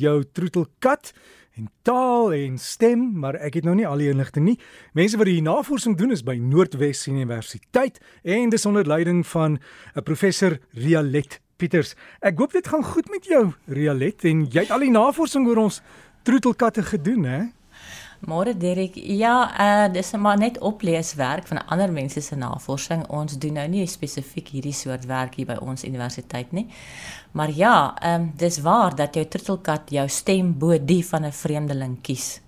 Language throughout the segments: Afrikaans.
jou troetelkat en taal en stem, maar ek het nou nie al die inligting nie. Mense wat die navorsing doen is by Noordwes Universiteit en dis onder leiding van 'n professor Rialet Pieters. Ek hoop dit gaan goed met jou, Rialet, en jy het al die navorsing oor ons troetelkatte gedoen, hè? Môre Derek, ja, uh dis maar net opleeswerk van ander mense se navorsing. Ons doen nou nie spesifiek hierdie soort werk hier by ons universiteit nie. Maar ja, ehm um, dis waar dat jou troetelkat jou stem bo die van 'n vreemdeling kies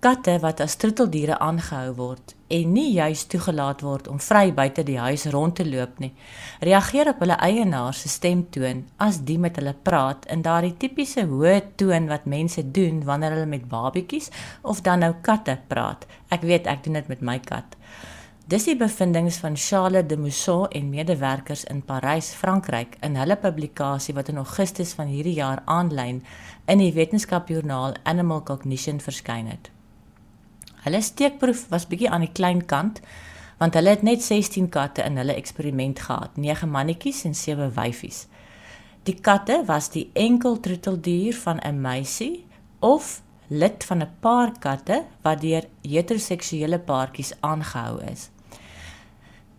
katte wat as troeteldiere aangehou word en nie juis toegelaat word om vry buite die huis rond te loop nie, reageer op hulle eienaar se stemtoon as die met hulle praat in daardie tipiese hoë toon wat mense doen wanneer hulle met babatjies of dan nou katte praat. Ek weet ek doen dit met my kat. Dis die bevindinge van Charles de Mousson en medewerkers in Parys, Frankryk in hulle publikasie wat in Augustus van hierdie jaar aanlyn in die wetenskapjoernaal Animal Cognition verskyn het. Hulle steekproef was bietjie aan die klein kant want hulle het net 16 katte in hulle eksperiment gehad, 9 mannetjies en 7 wyfies. Die katte was die enkel troeteldier van 'n meisie of lid van 'n paar katte wat deur heteroseksuele paartjies aangehou is.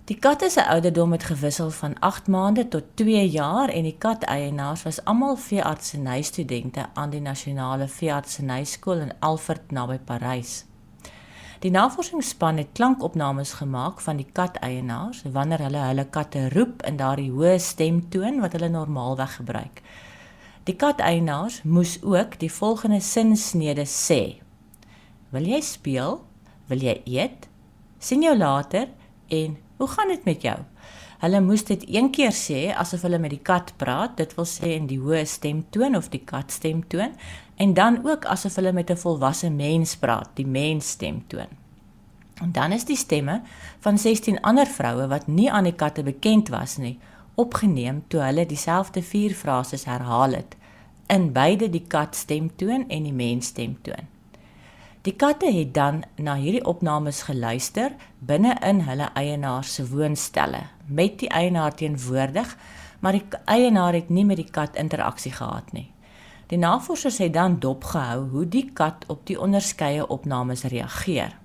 Die katte se ouderdom het gewissel van 8 maande tot 2 jaar en die kateienaars was almal veeartsenystudente aan die nasionale veeartsenyskool in Alfred naby Parys. Die navorsingsspan het klankopnames gemaak van die kateienaars wanneer hulle hulle katte roep in daardie hoë stemtoon wat hulle normaalweg gebruik. Die kateienaars moes ook die volgende sinsnede sê: Wil jy speel? Wil jy eet? Sien jou later en hoe gaan dit met jou? Hulle moes dit een keer sê asof hulle met die kat praat, dit wil sê in die hoë stemtoon of die kat stemtoon, en dan ook asof hulle met 'n volwasse mens praat, die mens stemtoon. En dan is die stemme van 16 ander vroue wat nie aan die katte bekend was nie, opgeneem toe hulle dieselfde vier frases herhaal het in beide die kat stemtoon en die mens stemtoon. Die katte het dan na hierdie opnames geluister binne in hulle eienaar se woonstelle met die eienaar teenwoordig, maar die eienaar het nie met die kat interaksie gehad nie. Die navorsers het dan dopgehou hoe die kat op die onderskeie opnames reageer.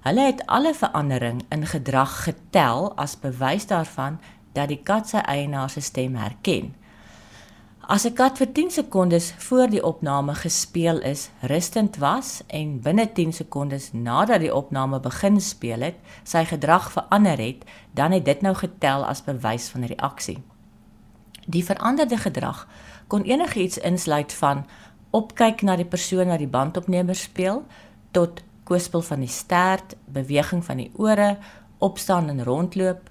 Hulle het alle verandering in gedrag getel as bewys daarvan dat die kat sy eienaar se stem herken. As 'n kat vir 10 sekondes voor die opname gespeel is, rustend was en binne 10 sekondes nadat die opname begin speel het, sy gedrag verander het, dan het dit nou getel as bewys van reaksie. Die veranderde gedrag kon enigiets insluit van opkyk na die persoon wat die bandopnemer speel tot kwispel van die stert, beweging van die ore, opstaan en rondloop,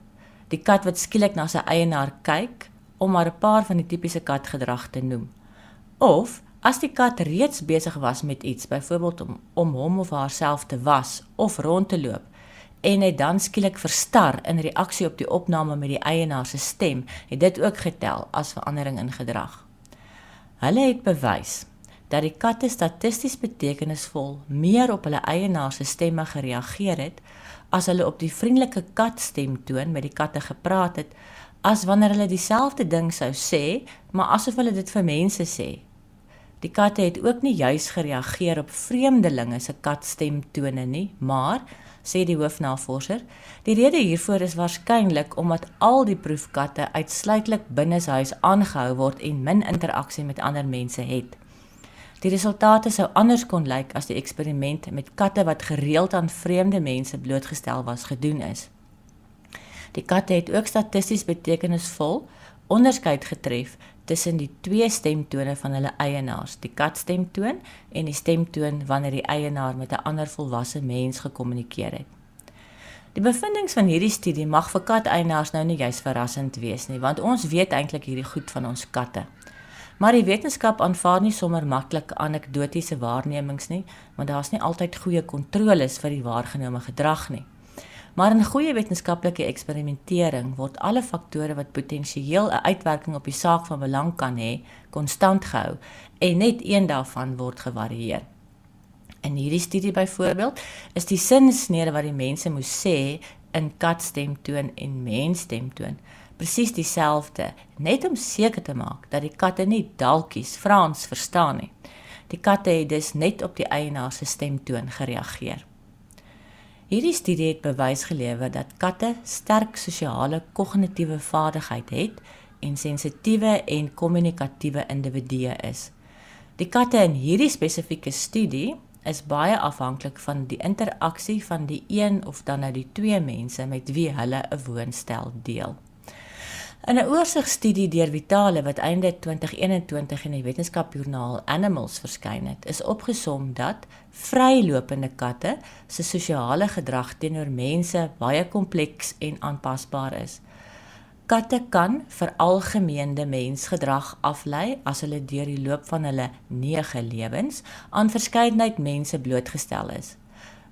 die kat wat skielik na sy eienaar kyk om maar 'n paar van die tipiese katgedrag te noem. Of as die kat reeds besig was met iets, byvoorbeeld om om hom of haarself te was of rond te loop en hy dan skielik verstar in reaksie op die opname met die eienaar se stem, het dit ook getel as verandering in gedrag. Hulle het bewys dat die katte statisties betekenisvol meer op hulle eienaar se stemme gereageer het as hulle op die vriendelike katstem toon met die katte gepraat het as wanneer hulle dieselfde ding sou sê, maar asof hulle dit vir mense sê. Die katte het ook nie juis gereageer op vreemdelinge se katstemtone nie, maar sê die hoofnavorser, die rede hiervoor is waarskynlik omdat al die proefkatte uitsluitlik binne huis aangehou word en min interaksie met ander mense het. Die resultate sou anders kon lyk as die eksperiment met katte wat gereeld aan vreemde mense blootgestel was gedoen is. Die katte het ook statisties betekenisvol onderskeid getref tussen die twee stemtone van hulle eienaars, die katstemtoon en die stemtoon wanneer die eienaar met 'n ander volwasse mens gekommunikeer het. Die bevindinge van hierdie studie mag vir kateienaars nou nie juis verrassend wees nie, want ons weet eintlik hierdie goed van ons katte. Maar die wetenskap aanvaar nie sommer maklik anekdotiese waarnemings nie, want daar's nie altyd goeie kontroles vir die waargenome gedrag nie. Maar in goeie wetenskaplike eksperimentering word alle faktore wat potensieel 'n uitwerking op die saak van belang kan hê, konstant gehou en net een daarvan word gevarieer. In hierdie studie byvoorbeeld is die sinsnede wat die mense moes sê in katstemtoon en mensstemtoon presies dieselfde, net om seker te maak dat die katte nie dalkies Frans verstaan nie. Die katte het dus net op die eienaar se stemtoon gereageer. Hierdie studie het bewys gelewer dat katte sterk sosiale kognitiewe vaardigheid het en sensitiewe en kommunikatiewe individue is. Die katte in hierdie spesifieke studie is baie afhanklik van die interaksie van die een of dan nou die twee mense met wie hulle 'n woonstel deel. In 'n oorsigstudie deur Vitale wat einde 2021 in die wetenskapjoernaal Animals verskyn het, is opgesom dat vrylopende katte se sosiale gedrag teenoor mense baie kompleks en aanpasbaar is. Katte kan veralgemeende mensgedrag aflei as hulle deur die loop van hulle 9 lewens aan verskeidenheid mense blootgestel is.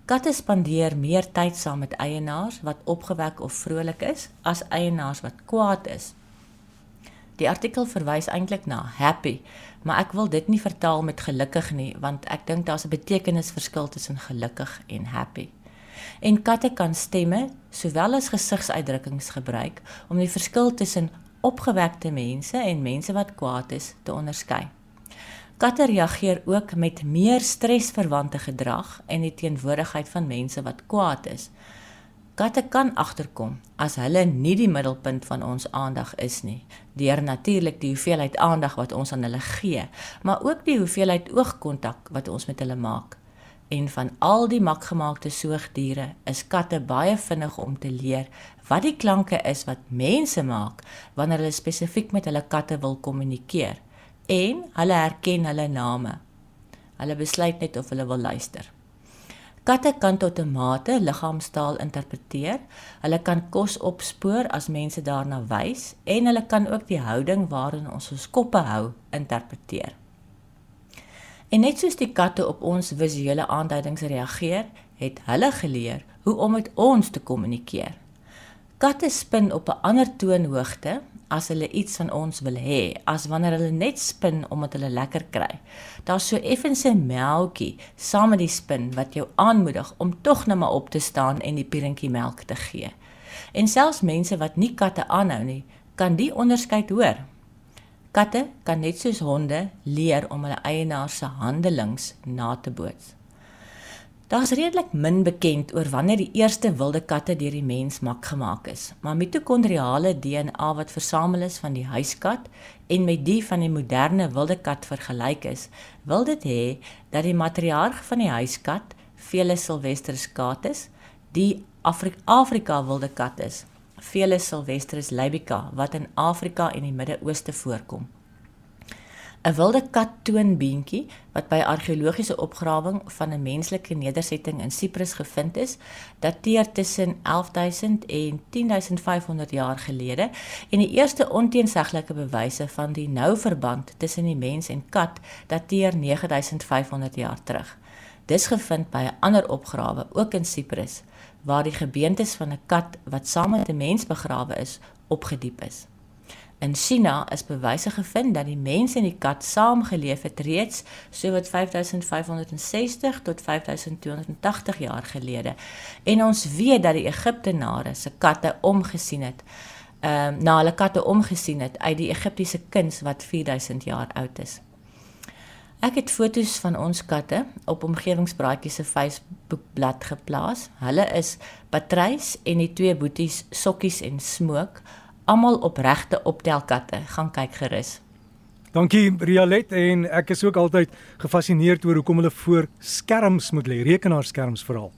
Katte spandeer meer tyd saam met eienaars wat opgewek of vrolik is as eienaars wat kwaad is. Die artikel verwys eintlik na happy, maar ek wil dit nie vertaal met gelukkig nie want ek dink daar's 'n betekenisverskil tussen gelukkig en happy. En katte kan stemme sowel as gesigsuitdrukkings gebruik om die verskil tussen opgewekte mense en mense wat kwaad is te onderskei. Katte reageer ook met meer stresverwante gedrag en die teenwoordigheid van mense wat kwaad is. Katte kan agterkom as hulle nie die middelpunt van ons aandag is nie, deur natuurlik die hoeveelheid aandag wat ons aan hulle gee, maar ook die hoeveelheid oogkontak wat ons met hulle maak. En van al die makgemaakte soogdiere is katte baie vinnig om te leer wat die klanke is wat mense maak wanneer hulle spesifiek met hulle katte wil kommunikeer en hulle herken hulle name. Hulle besluit net of hulle wil luister. Katte kan tot 'n mate liggaamstaal interpreteer. Hulle kan kos opspoor as mense daarna wys en hulle kan ook die houding waarin ons ons koppe hou interpreteer. En net soos die katte op ons visuele aanduidings reageer, het hulle geleer hoe om met ons te kommunikeer. Katte spin op 'n ander toonhoogte as hulle iets van ons wil hê, as wanneer hulle net spin omdat hulle lekker kry. Daar's so effens 'n melktjie saam met die spin wat jou aanmoedig om tog net maar op te staan en die pierentjie melk te gee. En selfs mense wat nie katte aanhou nie, kan die onderskeid hoor. Katte kan net soos honde leer om hulle eienaar se handelings na te boots. Daar's redelik min bekend oor wanneer die eerste wilde katte deur die mens mak gemaak is, maar mitokondriale DNA wat versamel is van die huiskat en met die van die moderne wilde kat vergelyk is, wil dit hê dat die matriarg van die huiskat, Felis silvestris catus, die Afrika, Afrika wilde kat is, Felis silvestris libica wat in Afrika en die Midde-Ooste voorkom. 'n wilde kat toonbeentjie wat by argeologiese opgrawing van 'n menslike nedersetting in Siprus gevind is, dateer tussen 11000 en 10500 jaar gelede en die eerste onteenseglike bewyse van die nou verband tussen die mens en kat dateer 9500 jaar terug. Dis gevind by 'n ander opgrawe ook in Siprus waar die gebeentes van 'n kat wat saam met 'n mens begrawe is, opgediep is. In China is bewyse gevind dat die mens en die kat saamgeleef het reeds so wat 5560 tot 5280 jaar gelede. En ons weet dat die Egiptenare se katte omgesien het. Ehm uh, na hulle katte omgesien het uit die Egiptiese kuns wat 4000 jaar oud is. Ek het foto's van ons katte op omgewingsbraaitjie se Facebookblad geplaas. Hulle is Patrys en die twee boeties Sokkies en Smook almal opregte optelkatte. Gaan kyk gerus. Dankie Rialet en ek is ook altyd gefassineerd oor hoekom hulle voor skerms moet lê, rekenaarskerms veral.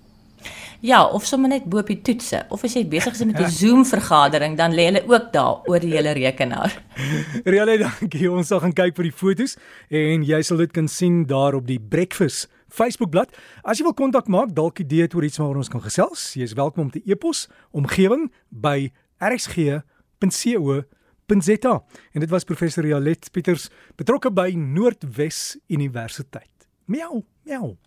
Ja, of sommer net bo op die toetse of as jy besig is met 'n Zoom vergadering, dan lê hulle ook daar oor die hele rekenaar. Rialet, dankie. Ons sal gaan kyk vir die fotos en jy sal dit kan sien daar op die Breakfast Facebookblad. As jy wil kontak maak, dalk idee het oor iets waaroor ons kan gesels, jy is welkom om te e-pos omgewing by rsg www.co.za en dit was professor Jalet Pieters betrokke by Noordwes Universiteit. Miau, miau.